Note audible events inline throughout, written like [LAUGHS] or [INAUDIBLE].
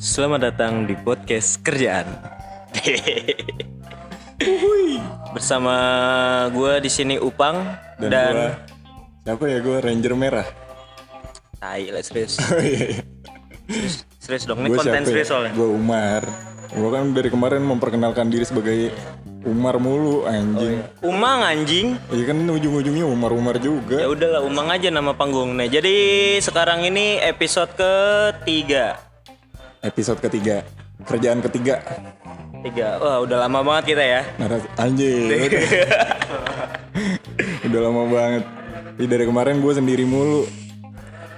Selamat datang di podcast kerjaan. Bersama gue di sini Upang Dan, dan, gua siapa ya gue Ranger merah. Tai lah serius. [LAUGHS] Oh iya. Serius dong, ini konten siapa serius ya? soalnya. Gue Umar. Gue kan dari kemarin memperkenalkan diri sebagai Umar mulu anjing. Umang anjing. Iya kan ujung-ujungnya Umar-Umar Ya juga. udahlah Umang aja nama panggungnya. Jadi sekarang ini episode ketiga. Episode ketiga. Kerjaan ketiga. Tiga. Wah udah lama banget kita ya. Naras anjing. [LAUGHS] Udah lama banget. Ih, dari kemarin gue sendiri mulu.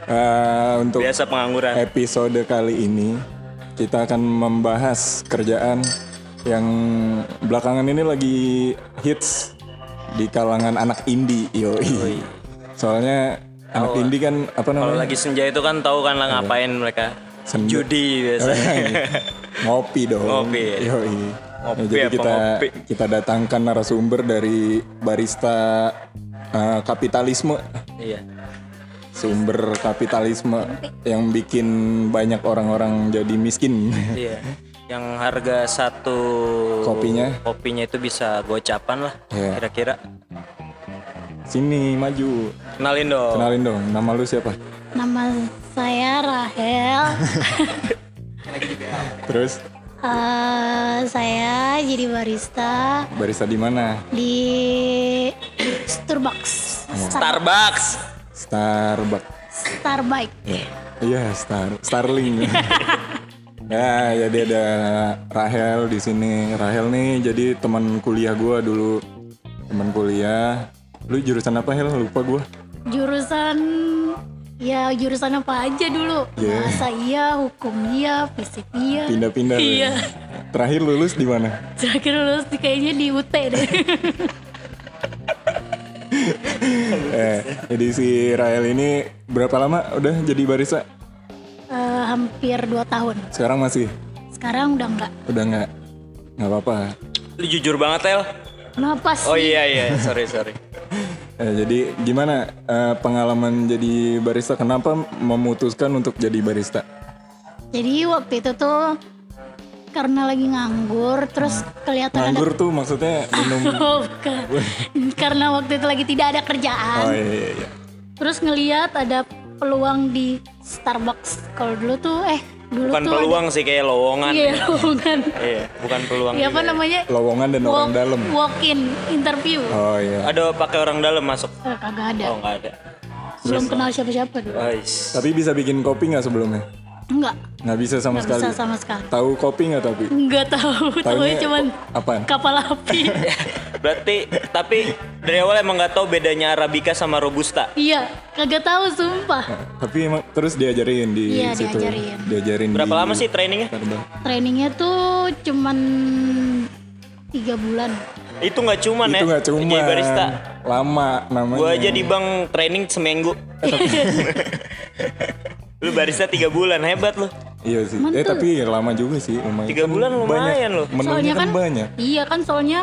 Eh, untuk Biasa pengangguran. episode kali ini kita akan membahas kerjaan yang belakangan ini lagi hits di kalangan anak indie yoi. Soalnya anak indie kan apa Kalau namanya? lagi senja itu kan tahu kan lah ngapain mereka. Senja. Judi biasanya. [LAUGHS] ngopi dong. Ngopi. Yoi. Ngopi Ya, jadi apa kita ngopi? kita datangkan narasumber dari barista eh, kapitalisme iya. sumber kapitalisme yang bikin banyak orang-orang jadi miskin. Iya. [LAUGHS] Yang harga satu Kopinya? kopinya itu bisa gocapan lah Iya. kira-kira. Sini maju. Kenalin dong. Kenalin dong, nama lu siapa? Nama saya Rahel. [LAUGHS] Terus Eh, saya jadi barista barista di mana? di Starbucks. Star Starbucks. Starbucks. Starbucks. Iya, Star Starling. [LAUGHS] ya, jadi ada Rahel di sini. Rahel nih jadi teman kuliah gua dulu. Teman kuliah. Lu jurusan apa Hel? Lupa gua. Jurusan ya jurusan apa aja dulu? Iya. Bahasa iya, hukum iya, fisik iya. Pindah-pindah. ya? Iya. Terakhir lulus di mana? Terakhir lulus di- kayaknya di UT deh. [LAUGHS] [LAUGHS] eh, jadi si Rahel ini berapa lama udah jadi barista? Eh, hampir 2 tahun. Sekarang masih? Sekarang udah enggak. Udah nggak? Nggak apa-apa. Lu jujur banget El. Kenapa sih? Oh iya iya, sorry sorry. [LAUGHS] Eh, jadi gimana eh, pengalaman jadi barista? Kenapa memutuskan untuk jadi barista? Jadi waktu itu tuh karena lagi nganggur, terus kelihatan ada Nganggur tuh maksudnya [LAUGHS] minum. Oh, bukan. Karena waktu itu lagi tidak ada kerjaan. Oh iya iya. iya. Terus ngeliat ada peluang di Starbucks. Kalau dulu tuh eh dulu Bukan tuh peluang sih kayak lowongan. ada, iya lowongan. [LAUGHS] Iya, bukan peluang. Iya apa juga. namanya? Lowongan dan orang Walk, dalam. walk in interview. Oh iya. Ada pakai orang dalam masuk. Eh, kagak ada. Oh nggak ada. Belum kenal siapa-siapa dulu. Guys. Tapi bisa bikin kopi nggak sebelumnya? Enggak, Nggak bisa sama enggak sekali. bisa sama sekali. Tahu kopi nggak tapi? Enggak tahu, tahu cuman apaan? kapal api. [LAUGHS] Berarti tapi dari awal emang nggak tahu bedanya arabica sama robusta. iya, kagak tahu sumpah. Tapi emang terus diajarin di Iya, situ. diajarin. Diajarin Berapa di lama sih trainingnya? Trainingnya tuh cuman tiga bulan. Itu nggak cuman ya. Itu nggak cuma Jadi barista. lama namanya. Gua aja di bank training seminggu. [LAUGHS] lu barista tiga bulan hebat lu. Iya sih. Eh tapi lama juga sih lumayan. Tiga Kan bulan lumayan banyak. loh. Soalnya kan, kan, banyak. Iya kan soalnya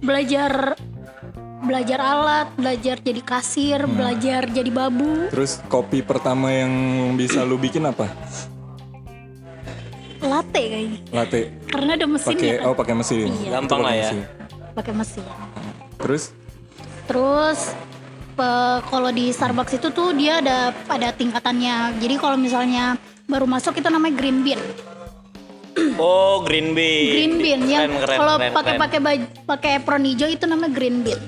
belajar belajar alat, belajar jadi kasir, Hmm. belajar jadi babu. Terus kopi pertama yang bisa lu bikin apa? Latte kayaknya. Latte. Karena ada mesinnya Pakai kan. oh pakai mesin. Iya. Gampang lah ya. mesin. Pakai mesin. Terus Terus kalau di Starbucks itu tuh dia ada ada tingkatannya. Jadi kalau misalnya baru masuk itu namanya green bean. Oh, green bean. Green bean yang kalau keren, pakai keren. pakai apron hijau itu namanya green bean.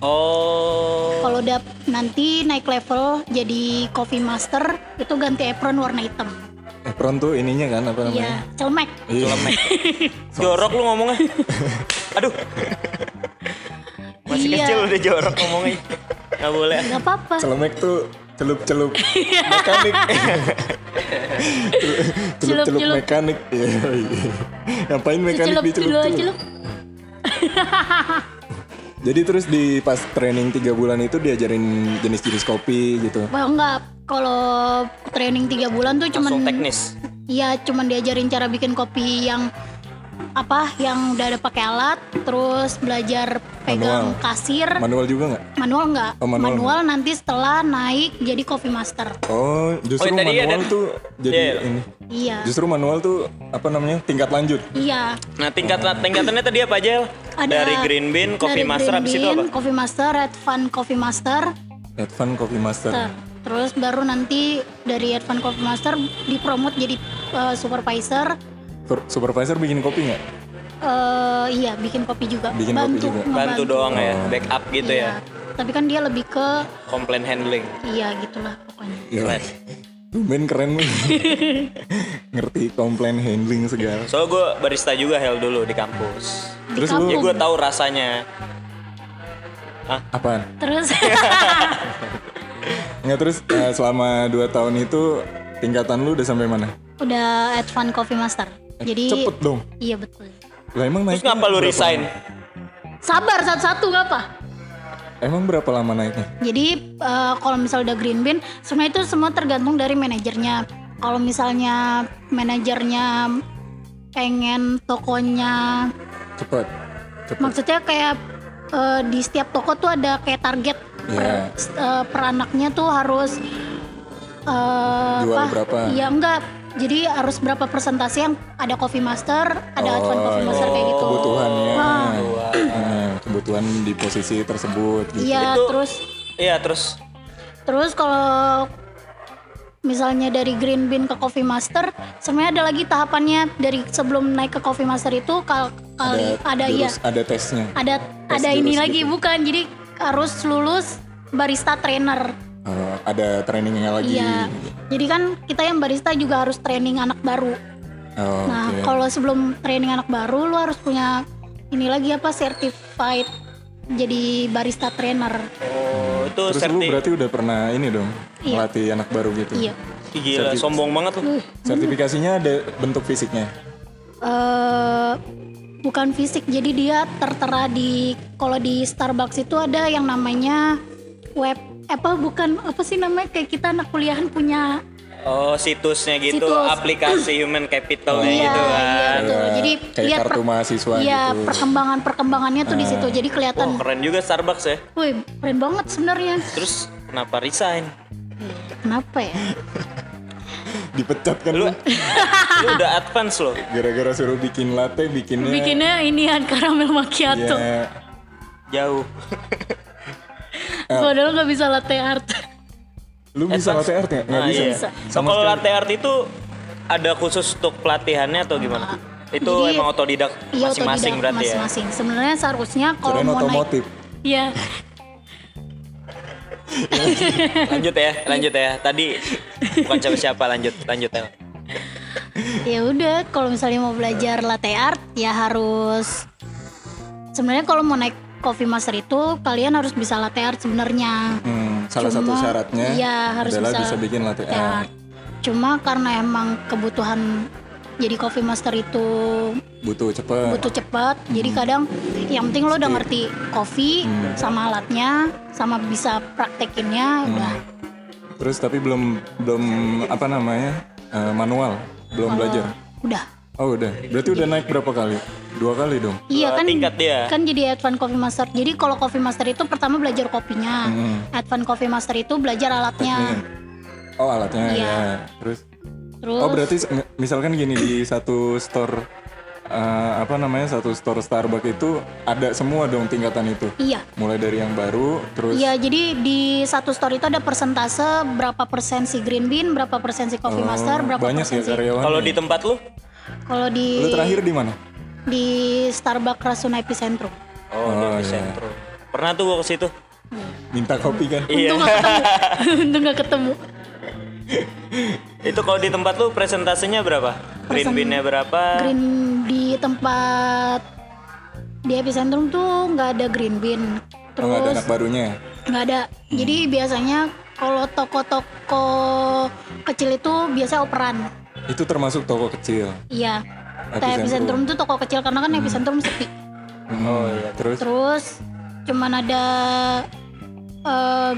Oh. Kalau udah nanti naik level jadi coffee master itu ganti apron warna hitam. apron tuh ininya kan apa namanya? Iya, celemek. Iya. [LAUGHS] Jorok lu ngomongnya. [LAUGHS] Aduh. Masih Iya. kecil udah jorok ngomongnya. Nggak boleh. Gak apa-apa. Celemek tuh celup-celup mekanik. Celup-celup mekanik. Iya. iya. Ngapain mekanik Celup di celup-celup? celup. [LAUGHS] Jadi terus di pas training tiga bulan itu diajarin jenis-jenis kopi gitu. Wah enggak, kalau training tiga bulan tuh Langsung cuman teknis. Iya, cuman diajarin cara bikin kopi yang apa yang udah ada pakai alat, terus belajar pegang Manual. kasir. Manual juga nggak? Manual nggak? Oh, manual nanti setelah naik jadi coffee master. Oh, justru Oh, manual ada- tuh jadi Iya. ini. Iya. Justru manual tuh apa namanya tingkat lanjut. Iya. Nah tingkat tingkatannya tadi apa aja? Ada Dari green bean, coffee dari master, green habis itu bean, apa? Coffee master, red fun coffee master. Advan Coffee Master. Ter- Terus baru nanti dari Advan Coffee Master dipromot jadi uh, supervisor. Supervisor bikin kopi nggak? Eh, iya, bikin kopi juga. Bikin kopi bantu, juga. Bantu doang ya, Oh. backup gitu Iya. ya. Tapi kan dia lebih ke Complaint handling. iya gitulah pokoknya. Iya. Tumben keren lu. [LAUGHS] Ngerti komplain handling segala. So gue barista juga hell dulu di kampus. Di Terus lu- Ya kampung. gue tahu rasanya. Apaan? Terus [LAUGHS] [LAUGHS] Nggak terus eh, selama 2 tahun itu tingkatan lu udah sampai mana? udah Advan Coffee Master. Jadi Cepet dong. Iya betul. Lah emang Terus naiknya ngapa lu resign? lama? Sabar satu-satu nggak apa? Emang berapa lama naiknya? Jadi eh, kalau misalnya udah green bean, sebenarnya itu semua tergantung dari manajernya. Kalau misalnya manajernya pengen tokonya, Cepet. Cepet. maksudnya kayak eh, di setiap toko tuh ada kayak target per, Iya. eh, per anaknya tuh harus eh, Jual apa? berapa? Iya enggak. Jadi harus berapa persentase yang ada coffee master, ada Oh, advance coffee master kayak gitu. Kebutuhannya. Wah. Eh, kebutuhan di posisi tersebut gitu. Iya, Itu- terus Iya terus Terus kalau misalnya dari green bean ke coffee master, sebenarnya ada lagi tahapannya dari sebelum naik ke coffee master itu kal- kali ada, iya jurus- ada tesnya. ada Tes ada ini jurus lagi gitu. bukan jadi harus lulus barista trainer. Eh, ada trainingnya lagi. Iya. Jadi kan kita yang barista juga harus training anak baru. Oh, Nah, oke. kalau sebelum training anak baru lu harus punya ini lagi apa certified jadi barista trainer. oh, itu Terus lu serti berarti udah pernah ini dong Iya. melatih anak baru gitu. Iya. Gila sombong banget lu. Sertifikasinya ada bentuk fisiknya. eh bukan fisik jadi dia tertera di kalau di Starbucks itu ada yang namanya web apa bukan apa sih namanya kayak kita anak kuliahan punya Oh situsnya gitu, Situs. aplikasi [CLEARS THROAT] human capitalnya iya gitu kan. iya Kayak- jadi kayak lihat kartu mahasiswa iya gitu. perkembangan perkembangannya tuh di situ jadi Wah kelihatan keren juga Starbucks ya. wih keren banget sebenarnya Terus kenapa resign? kenapa ya [LAUGHS] Dipecat kan Lu lu udah advance loh. gara-gara suruh bikin latte bikinnya bikinnya inian karamel macchiato ya, Jauh. [LAUGHS] padahal nggak bisa latte art lu bisa latte art nggak? Nggak Nah, bisa. iya. Kalau latte art itu ada khusus untuk pelatihannya atau gimana? Itu Jadi- emang otodidak iya masing-masing otodidak berarti ya. masing-masing sebenarnya seharusnya kalau mau naik otomotif. Iya, [LAUGHS] Lanjut ya, lanjut ya. Tadi bukan siapa-siapa lanjut, lanjut ya. ya udah kalau misalnya mau belajar latte art ya harus sebenarnya kalau mau naik coffee master itu kalian harus bisa latte art sebenarnya Hmm, salah satu Cuma- syaratnya iya, harus adalah bisa bisa bikin latte art. art cuma karena emang kebutuhan jadi coffee master itu Butuh cepet. butuh cepat jadi kadang yang penting lo udah ngerti kopi Hmm. sama alatnya sama bisa praktekinnya udah Terus tapi belum belum apa namanya eh, manual, belum belajar. udah Oh udah, berarti udah naik berapa kali? Dua kali dong. Iya kan tingkat dia. kan jadi advance coffee master. Jadi kalau coffee master itu pertama belajar kopinya. Hmm. Advance coffee master itu belajar alatnya. Oh alatnya Iya. ya. Terus Terus oh berarti misalkan gini di satu store eh, apa namanya satu store Starbucks itu ada semua dong tingkatan itu. iya. Mulai dari yang baru terus Iya, jadi di satu store itu ada persentase berapa persen si green bean, berapa persen si coffee Oh, master, berapa banyak persen ya si karyawan. Kalau di tempat lu? Kalau di Lu terakhir di mana? di Starbucks Rasuna Epicentrum. Oh, Oh, di iya. sentro. Pernah tuh gua ke situ. Minta kopi kan? Iya. Untung gak ketemu. [LAUGHS] Untung gak ketemu. Itu kalau di tempat lu presentasenya berapa? Green bean-nya berapa? Green di tempat di Epicentrum tuh nggak ada green bean. Oh, nggak ada Terus anak barunya. nggak ada. Jadi biasanya kalau toko-toko kecil itu biasanya operan. Itu termasuk toko kecil. Iya. Tapi Epicentrum tuh toko kecil karena kan Epicentrum sepi. Oh iya. Terus Terus cuman ada eh,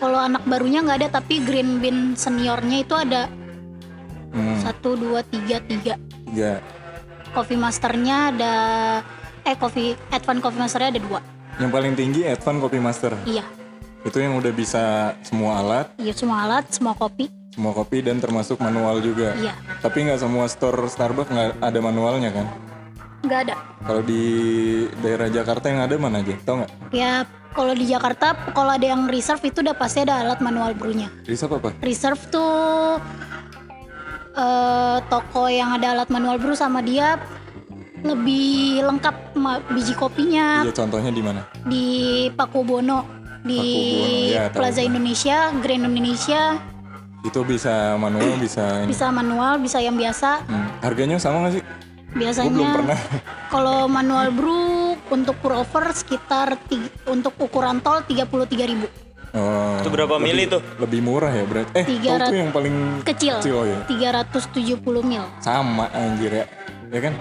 kalau anak barunya nggak ada tapi green bean seniornya itu ada hmm, satu dua tiga tiga. tiga. Coffee Masternya ada eh Coffee Advance Coffee Masternya ada dua. Yang paling tinggi Advan Coffee Master. Iya, Itu yang udah bisa semua alat, iya semua alat, semua kopi. Semua kopi dan termasuk manual juga. Iya, Tapi nggak semua store Starbucks nggak ada manualnya kan? nggak ada. Kalau di daerah Jakarta yang ada mana aja? Tau nggak? Ya kalau di Jakarta kalau ada yang reserve itu udah pasti ada alat manual brewnya. Reserve apa? Reserve tuh eh, toko yang ada alat manual brew sama dia lebih lengkap biji kopinya Iya contohnya di mana? di Pakubono di Pakubono, ya, tahu. Plaza Indonesia, Grand Indonesia Itu bisa manual, bisa ini. bisa manual, bisa yang biasa. Hmm. Harganya sama nggak sih? Belum Biasanya pernah. [LAUGHS] kalau manual brew untuk pour over sekitar ti- untuk ukuran tol 33.000 Oh, Itu berapa lebih- mili tuh? Lebih murah ya berarti. Eh, Tiga rat- yang paling kecil, kecil oh ya. 370 mil. Sama anjir ya. Ya kan?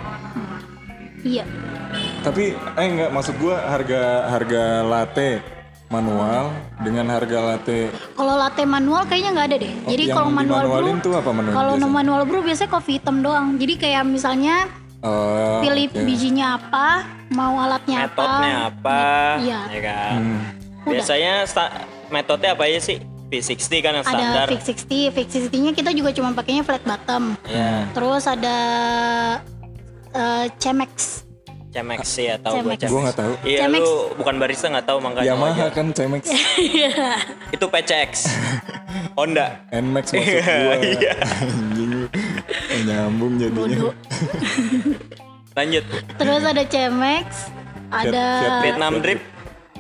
Iya. Tapi eh enggak maksud gua harga harga latte manual dengan harga latte Kalau latte manual kayaknya nggak ada deh. Oh, Jadi kalau manual brew, tuh apa manual kalau biasanya? manual brew biasanya kopi hitam doang. Jadi kayak misalnya Oh, pilih oke. bijinya apa, mau alatnya Metodenya apa? Iya. Ya kan. Hmm. Biasanya sta- metodenya apa aja sih? V60 kan yang Ada standar. Fix 60, Fix 60-nya kita juga cuma pakainya flat bottom. Ya, Terus ada eh, Chemex. Cemex sih ya tahu gua Cemex. Cemex. Gua nggak tahu. Iya, Cemex. lu bukan barista nggak tahu makanya. Yamaha wajar. kan Cemex [LAUGHS] Iya. Itu PCX. [LAUGHS] Honda. Nmax maksud gua. [LAUGHS] Iya. Eh, nyambung jadinya. Lanjut. Terus ada Chemex, ada Vietnam drip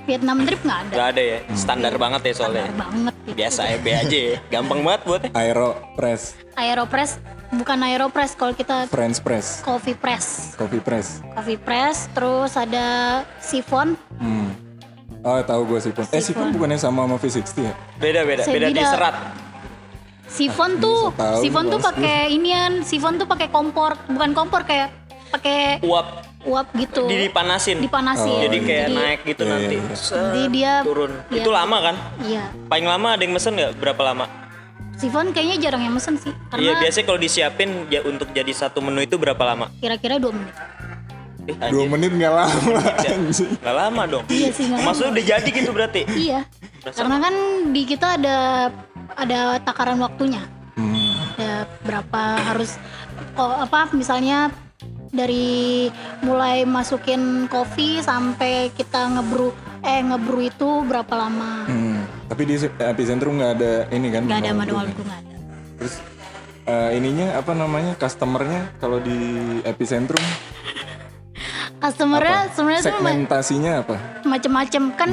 Vietnam drip nggak ada. nggak ada ya. Standar banget ya soalnya. Benar banget gitu. Biasa EB aja ya. Gampang banget buatnya. Aeropress, Aeropress bukan Aeropress kalau kita French press, coffee press. coffee press. Coffee press, terus ada siphon. Hmm. Oh, tahu gue sifon. Eh, sifon bukannya sama sama V60 ya? Beda beda Saya beda di serat. Siphon tuh, tahu siphon tuh pakai inian, siphon tuh pakai kompor, bukan kompor kayak pakai Uap uap gitu. dipanasin. Dipanasin. Jadi kayak naik gitu Iya, nanti. iya. Jadi dia turun. Iya. Itu lama kan? Iya. Paling lama ada yang mesen nggak? Berapa lama? Siphon kayaknya jarang yang mesen sih. Iya Karena biasanya kalau disiapin ya untuk jadi satu menu itu berapa lama? kira-kira 2 menit. Eh, Dua menit nggak lama [LAUGHS] anjing. nggak lama dong. Iya sih, nggak Maksudnya udah jadi gitu berarti? Iya. Karena kan di kita ada ada takaran waktunya. Hmm. Ada berapa harus oh, apa misalnya dari mulai masukin kopi sampai kita ngebrew eh ngebrew itu berapa lama? Hmm. Tapi di epicentrum nggak ada ini kan? Nggak ada manual ada. Terus eh, ininya apa namanya? Customernya kalau di epicentrum Customernya sebenarnya segmentasinya apa? macem-macem kan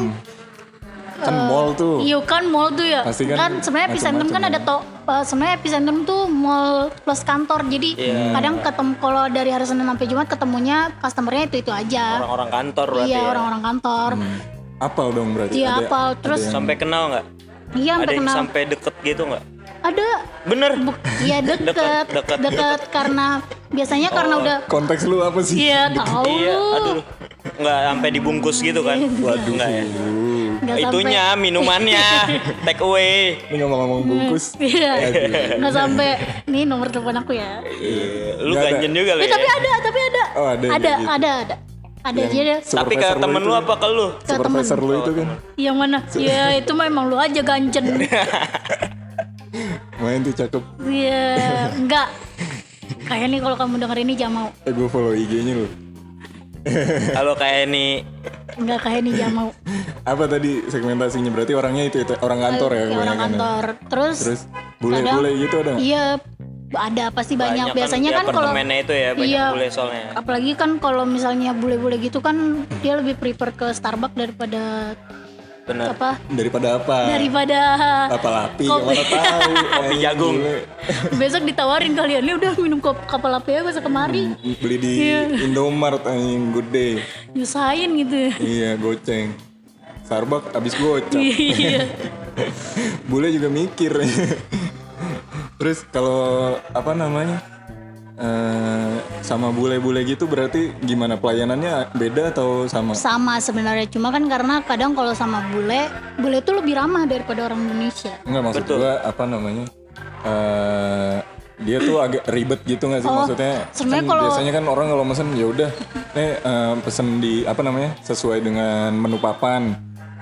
Kan mall tuh. Iya kan mall tuh ya. Pasti kan kan sebenarnya epicentrum kan macam-macam ada to eh, sebenarnya epicentrum tuh mall plus kantor. Jadi Iya. kadang ketemu kalau dari hari Senin sampai Jumat ketemunya customernya itu itu aja. Orang-orang kantor berarti Iya ya. orang-orang kantor. Hmm. Apal dong berarti. Iya Ada- apal terus ada yang- Sampai kenal nggak? iya Ada sampai yang kenal. sampai deket gitu nggak? Ada Bener. Buk- Iya [LAUGHS] deket Deket, deket. deket karena biasanya karena udah Konteks lu apa sih? iya tahu Iya, lu. aduh. Nggak sampai dibungkus gitu kan? Waduh. Nggak ya? Sampai Itunya minumannya [LAUGHS] take away. Ini ngomong-ngomong bungkus. [LAUGHS] Iya. Nggak sampai nih nomor telepon aku ya. Iya, lu ada. ganjen juga lu Eh, ya. tapi ada, tapi ada. Oh, ada ada, gitu. ada, ada. Ada aja deh. Tapi ke lu temen lu kan? apa ke lu? Ke temen. Supervisor lu itu kan Yang mana? [LAUGHS] Ya itu memang lu aja ganjen. [LAUGHS] main tuh cakep. Iya, enggak. Kayak nih kalau kamu denger ini jangan mau. Eh gue follow IG-nya lu. [LAUGHS] Kalau kayak ini Enggak kayak ini jangan mau. Apa tadi segmentasinya? Berarti orangnya itu, itu orang kantor ya Kayak orang ya? kantor. Terus, Terus bule-bule gitu ada? Iya, ada pasti banyak. banyak Biasanya di kan kalau itu ya banyak Iya. bule soalnya. apalagi kan kalau misalnya bule-bule gitu kan dia lebih prefer ke Starbucks daripada Bener. apa? Daripada apa? Daripada Kapal api, Kopi. mana tahu. [LAUGHS] Kopi Anjing, jagung. [LAUGHS] besok ditawarin kalian ini udah minum kop kapal api ya besok kemari Beli di Indomart anjing good day. nyusahin gitu Iya, goceng. Starbucks abis gocap. iya [LAUGHS] Bule juga mikir. Terus kalau apa namanya? eh, sama bule-bule gitu berarti gimana pelayanannya beda atau sama? sama sebenarnya cuma kan karena kadang kalau sama bule bule tuh lebih ramah daripada orang Indonesia Enggak maksud Betul. gua apa namanya? eh dia tuh agak ribet gitu nggak sih Oh, maksudnya? sebenarnya kan kalau- biasanya kan orang kalau mesen ya udah, nih eh, pesen di apa namanya sesuai dengan menu papan.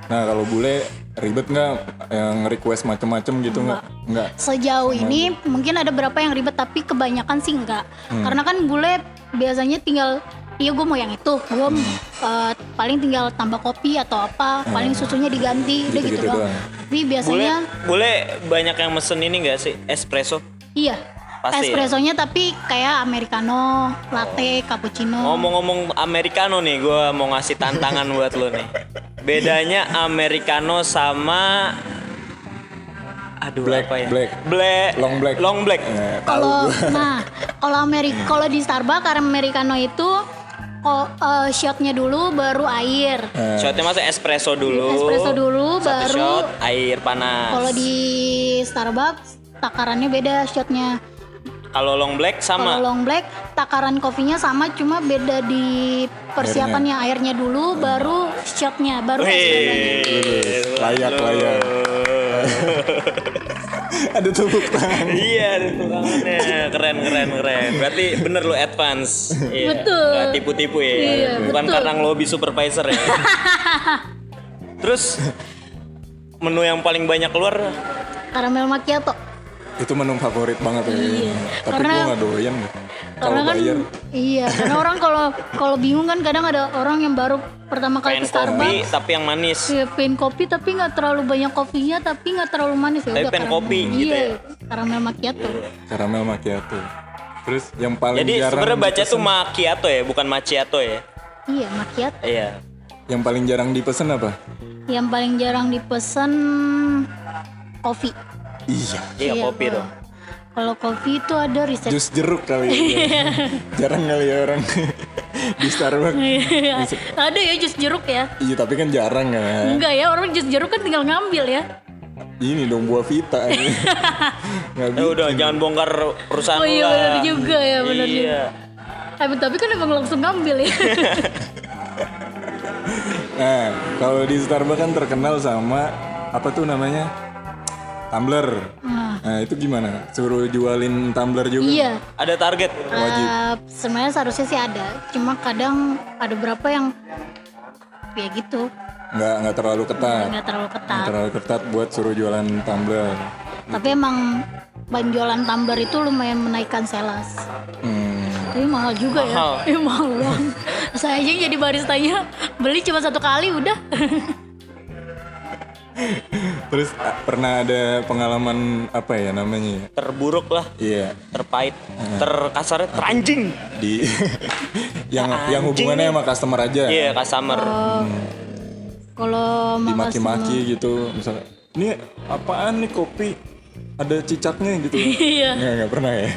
Nah kalau bule ribet nggak yang request macem-macem gitu nggak? Nggak. Sejauh ini mungkin ada beberapa yang ribet tapi kebanyakan sih enggak. Hmm. Karena kan bule biasanya tinggal iya gue mau yang itu, gue Hmm. eh, paling tinggal tambah kopi atau apa, paling susunya diganti, udah gitu, Gitu-gitu doang. doang. Tapi Bule, biasanya bule banyak yang mesen ini nggak sih espresso? iya. Pasti ya? Espressonya tapi kayak americano, latte, cappuccino. Ngomong-ngomong americano nih, gue mau ngasih tantangan [LAUGHS] buat lo nih. Bedanya americano sama aduh Black, apa ya? black. Black. Long black. Long black. Eh, Kalau [LAUGHS] nah, kalau Amerika kalau di Starbucks americano itu kok eh, shotnya dulu baru air. Shotnya masa espresso dulu. Espresso dulu Satu baru shot air panas. Kalau di Starbucks takarannya beda shotnya. Kalau long black Kalau sama. long black takaran kopinya sama cuma beda di persiapannya airnya dulu baru shotnya baru. Wih, layak layak. [LAUGHS] Ada tepuk tangan. Iya, ada tangannya. Keren, keren, keren. Berarti bener lo advance. [LAUGHS] Iya. Betul. Nggak tipu-tipu ya. Iya, Bukan betul. karena ngelobi supervisor ya. [LAUGHS] Terus menu yang paling banyak keluar Karamel macchiato. Itu menu favorit banget ya. Iya. Tapi Karena- gua nggak doyan. Kalau Karena kan bayar. iya, karena orang kalau kalau bingung kan kadang ada orang yang baru pertama kali pengen ke kopi Starbucks tapi yang manis. Iya, pengen kopi tapi nggak terlalu banyak kopinya tapi nggak terlalu manis ya Tapi pengen kopi gitu iya, ya. karamel macchiato Karamel macchiato. Terus yang paling Jadi jarang sebenarnya baca tuh macchiato ya, bukan macchiato ya. iya macchiato Iya. yang paling jarang dipesen apa? yang paling jarang dipesen kopi Iya. Iya, kopi kalau- dong. kalau kopi itu ada riset Jus jeruk kali ya. jarang kali ya orang [LAUGHS] di Starbucks. ada ya jus jeruk ya Iya tapi kan jarang kan. enggak ya orang jus jeruk kan tinggal ngambil ya Ini dong buah vita. ini. [LAUGHS] Ya udah, jangan bongkar perusahaan oh iya benar juga ya benar juga Iya. Eh, tapi kan emang langsung ngambil ya [LAUGHS] Nah, kalau di Starbucks kan terkenal sama apa tuh namanya? Tumbler. Nah, itu gimana? Suruh jualin tumbler juga? iya Ada target. Wajib. Eh, sebenarnya seharusnya sih ada cuma kadang ada berapa yang ya gitu Nggak, nggak terlalu ketat. nggak terlalu Nggak ketat terlalu ketat buat suruh jualan tumbler. tapi emang penjualan tumbler itu lumayan menaikkan sales Hmm. tapi mahal juga Mahal. ya [LAUGHS] eh, mahal banget [LAUGHS] saya aja jadi baristanya beli cuma satu kali udah [LAUGHS] Terus ah, pernah ada pengalaman apa ya namanya? ya? Terburuk lah, Iya, terpahit, terkasarnya teranjing. di [LAUGHS] yang yang hubungannya sama customer aja. Iya, customer. kalau makan Dimaki-maki gitu, misalnya, ini apaan nih kopi? Ada cicaknya gitu. [LAUGHS] Iya. Nggak, nggak pernah ya.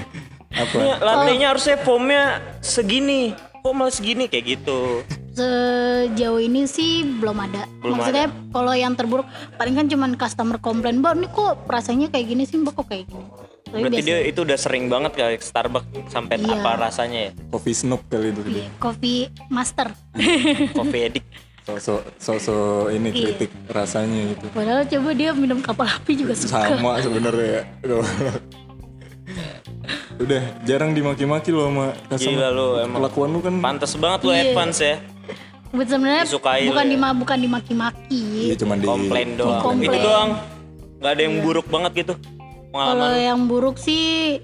Apa? Ini latte-nya harusnya foamnya segini. Kok malah segini kayak gitu. [LAUGHS] sejauh ini sih belum ada Belum maksudnya kalau yang terburuk paling kan cuman customer komplain mbak ini kok rasanya kayak gini sih mbak kok kayak gini tapi Berarti biasa dia itu udah sering banget kali ke Starbucks sampai Iya. apa rasanya ya? Coffee snob kali itu dia. iya, coffee master Coffee addict. [LAUGHS] Sosok sosok ini Iya. kritik rasanya gitu. padahal coba dia minum kapal api juga suka Sama sebenarnya ya. [LAUGHS] Udah jarang dimaki-maki lo sama customer. Gila lu emang. Kelakuan lu kan Pantes banget lu Iya. advance ya. Buat sebenarnya Disukai bukan ya. di bukan dimaki-maki Iya cuman di Komplain doang. Komplain. Itu doang. Gak ada yang buruk banget gitu. kalau yang buruk sih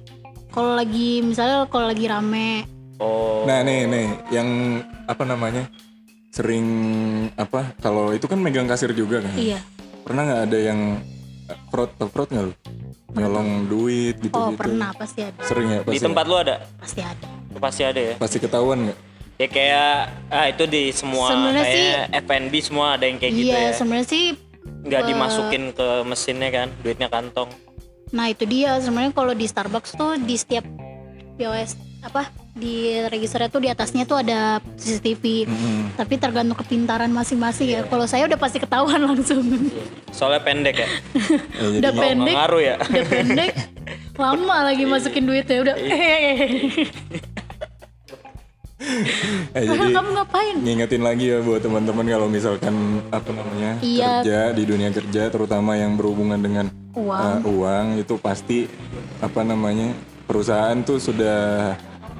kalau lagi misalnya kalau lagi rame Oh. Nah nih nih yang apa namanya sering apa kalau itu kan megang kasir juga kan. iya Pernah nggak ada yang eh, fraud fraud nggak lu? Nyolong duit gitu oh gitu. pernah pasti ada Sering ya Di pasti. tempat lu ada? pasti ada Pasti ada ya. Pasti ketahuan nggak? Ya kayak ah itu di semua Sebenarnya kayak F&B semua ada yang kayak gitu iya ya. sebenarnya sih Nggak dimasukin ke mesinnya kan, duitnya kantong. Nah itu dia sebenarnya kalau di Starbucks tuh di setiap POS apa di registernya tuh di atasnya tuh ada CCTV. Tapi tergantung kepintaran masing-masing ya. Kalau saya udah pasti ketahuan [LAUGHS] langsung. Soalnya pendek ya. [LAUGHS] Ya, jadi udah pendek, ngaruh ya. udah pendek, [LAUGHS] lama lagi masukin duitnya udah. [LAUGHS] eh, jadi Kamu ngapain? ngingetin lagi ya buat teman-teman kalau misalkan apa namanya Iya. kerja di dunia kerja terutama yang berhubungan dengan Uang. eh, uang itu pasti apa namanya perusahaan tuh sudah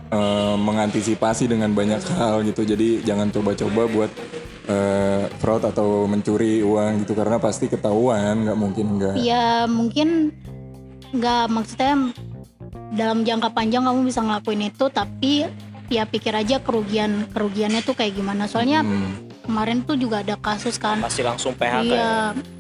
eh, mengantisipasi dengan banyak hal gitu. Jadi jangan coba-coba buat eh, fraud atau mencuri uang gitu karena pasti ketahuan, nggak mungkin nggak. ya mungkin nggak maksudnya dalam jangka panjang kamu bisa ngelakuin itu tapi ya pikir aja kerugian kerugiannya tuh kayak gimana soalnya Hmm. kemarin tuh juga ada kasus kan Pasti langsung PHK ya. Iya,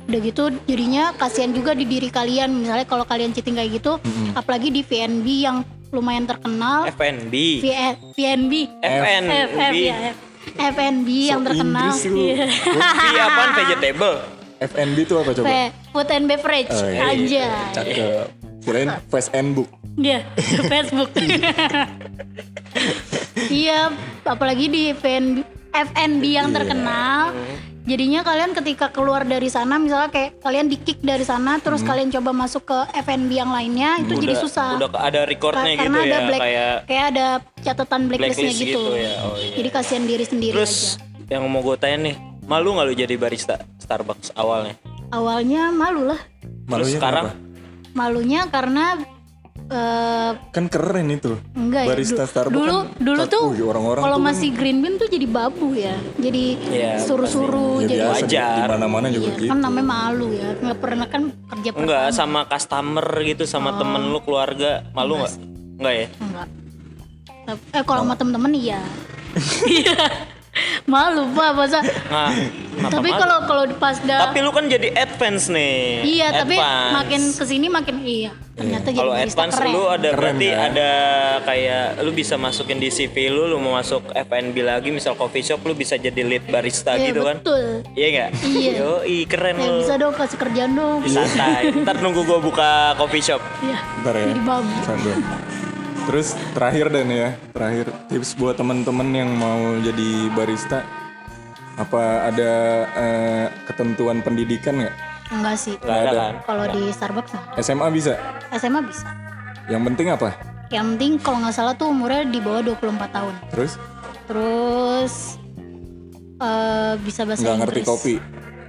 udah gitu jadinya kasihan juga di diri kalian. Misalnya kalau kalian cheating kayak gitu, apalagi di VNB yang lumayan terkenal. FNB. V- VNB. FNB. F, F, ya, F. FNB yang So terkenal. Inggris lu. Iya. V apaan [LAUGHS] vegetable? FNB itu apa coba? Food and Beverage Oh, iya. aja. Cakep. Kirain Face and Book. Iya, Facebook. [LAUGHS] Iya, apalagi di FNB, FNB yang Iya. terkenal. Jadinya kalian ketika keluar dari sana, misalnya kayak kalian di kick dari sana, terus kalian coba masuk ke FNB yang lainnya, itu jadi Udah- susah. Udah ada recordnya Ka- gitu karena ada ya black, kayak kayak ada catatan blacklistnya blacklist gitu. gitu ya. Oh iya. Jadi kasihan diri sendiri Terus aja. yang mau gue tanya nih, malu nggak lu jadi barista Starbucks awalnya? Awalnya malu lah, Malunya sekarang? kenapa? malunya karena eh, Kan keren itu. enggak ya. Barista du- Starbucks dulu kan dulu satu, tuh wih, orang-orang kalau kan- masih green bean tuh jadi babu ya. Jadi Iya, suruh-suruh Ya jadi wajar. di mana-mana juga Iya, gitu. kan namanya malu ya. Nggak pernah kan kerja Enggak, pertama. sama customer gitu, sama Oh. temen lu keluarga, malu nggak? Enggak ya? Enggak. Eh kalau sama temen-temen iya. [LAUGHS] [LAUGHS] Iya. [LAUGHS] malu pak masa. [LAUGHS] Nah, Tapi kalau kalau pas dah Tapi lu kan jadi advance nih. Iya, tapi Advance. makin ke sini makin iya. Ternyata jadi kalau advance keren. lu ada Keren, berarti kan? ada kayak lu bisa masukin di CV lu, lu mau masuk FNB lagi, misal coffee shop lu bisa jadi lead barista Iya, gitu kan? betul. Iya nggak? Iya. Yo, keren Ya lu. bisa dong kasih kerjaan dong. Santai. [LAUGHS] Ntar nunggu gua buka coffee shop. Iya. Ntar ya. Jadi babu. Terus terakhir dan ya, terakhir tips buat teman-teman yang mau jadi barista apa ada eh, ketentuan pendidikan nggak? Enggak sih. Nggak ada kan? Kalau di Starbucks nah. SMA bisa. SMA bisa. Yang penting apa? Yang penting kalau nggak salah tuh umurnya di bawah 24 tahun. Terus Terus eh bisa bahasa nggak Inggris. ngerti kopi,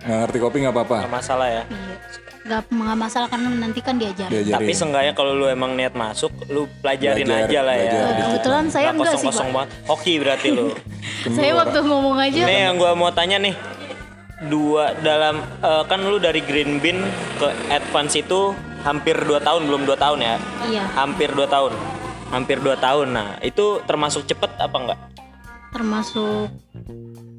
nggak ngerti kopi nggak apa-apa. Nggak masalah ya. Iya. Gak, nggak masalah karena nanti kan diajar. Diajarin. Tapi seenggaknya kalau lu emang niat masuk, lu pelajarin Belajar, aja lah ya. belajar. Nah, kebetulan saya Nggak enggak sih kosong-kosong pak. banget. Hoki berarti lu. [LAUGHS] Saya waktu ngomong aja. Nih yang gua mau tanya nih. Dua dalam eh, kan lu dari green bean ke advance itu hampir 2 tahun belum 2 tahun ya? Iya. Hampir 2 tahun. Hampir 2 tahun. Nah, itu termasuk cepet apa enggak? Termasuk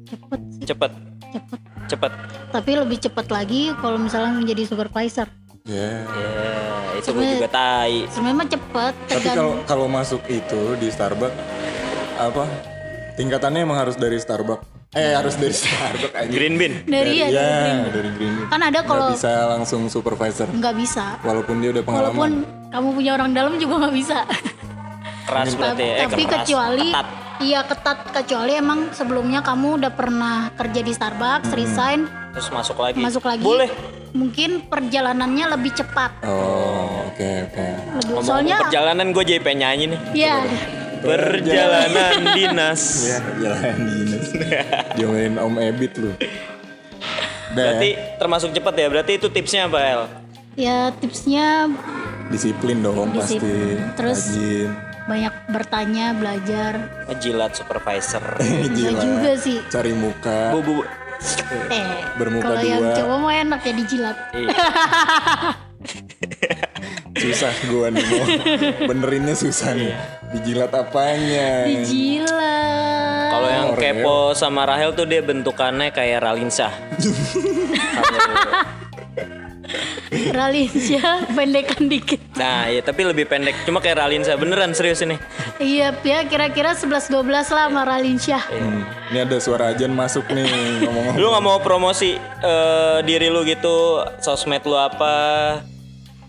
cepet sih Cepet. Cepet. Cepet. Tapi lebih cepet lagi kalau misalnya menjadi supervisor. Ya. Ya, itu gua Sebenarnya- juga tai. Sebenarnya mah cepet. Tapi kalau kalau masuk itu di Starbucks apa tingkatannya emang harus dari Starbucks? Eh harus dari Starbucks aja. Green bean. dari ya, dari ya, Green. dari Green Bean. Kan ada kalau bisa langsung supervisor nggak bisa. walaupun dia udah pengalaman. Walaupun kamu punya orang dalam juga nggak bisa. Keras berarti ya. Eh, Tapi keras. kecuali Ketat. Iya ketat kecuali emang sebelumnya kamu udah pernah kerja di Starbucks, resign, terus masuk lagi. masuk lagi. Boleh. Mungkin perjalanannya lebih cepat. Oh, oke oke. Lebih, Ngomong soalnya perjalanan gue jadi pengen nyanyi nih. ya [LAUGHS] Perjalanan dinas. [LAUGHS] Ya, jalan dinas. Diomelin Om Ebit lu. Udah Berarti ya, termasuk cepet ya. Berarti itu tipsnya apa El? ya tipsnya disiplin dong pasti. Disiplin. Terus Rajin. Banyak bertanya, belajar. Ngejilat supervisor. [LAUGHS] Gila. juga sih. Cari muka. bu, bu, bu. Eh, Bermuka kalau yang cowok mah enak ya dijilat. Iya. [LAUGHS] Susah gua nih mau benerinnya susah nih. Dijilat apanya? Dijilat. Kalau yang kepo sama Rahel tuh dia bentukannya kayak Ralinsa. [LAUGHS] Ralinsya pendekan dikit. Nah, ya tapi lebih pendek. Cuma kayak Ralinsa beneran serius ini. Iya, ya kira-kira 11-12 lah sama Ralinsya. Hmm, Ini ada suara ajan masuk nih ngomong-ngomong. Lu nggak mau promosi eh, diri lu gitu, sosmed lu apa?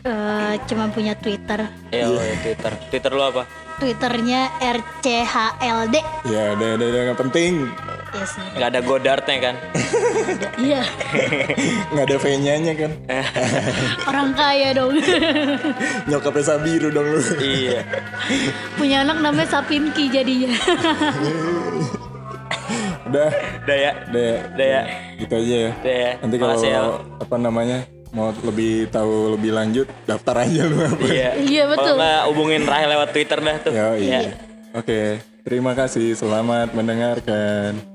Eh, cuma punya Twitter. Ya, oh, ya, Twitter. Twitter lu apa? Twitternya RCHLD. Ya udah udah udah nggak penting. Ya sih. Nggak ada Godartnya kan? [LAUGHS] Iya, [LAUGHS] Nggak ada V-nya kan. [LAUGHS] orang kaya dong. Nyokapnya Sabiru dong lu. iya. punya anak namanya Sapinki jadinya. Udah, Udah ya. udah ya. Udah ya. Gitu aja ya. Udah ya. Nanti kalau El. apa namanya mau lebih tahu lebih lanjut daftar aja lu apa. Iya. Iya, betul. Kalau nggak hubungin Rahel lewat Twitter dah tuh. Yo, Ya. iya. Oke, terima kasih. Selamat mendengarkan.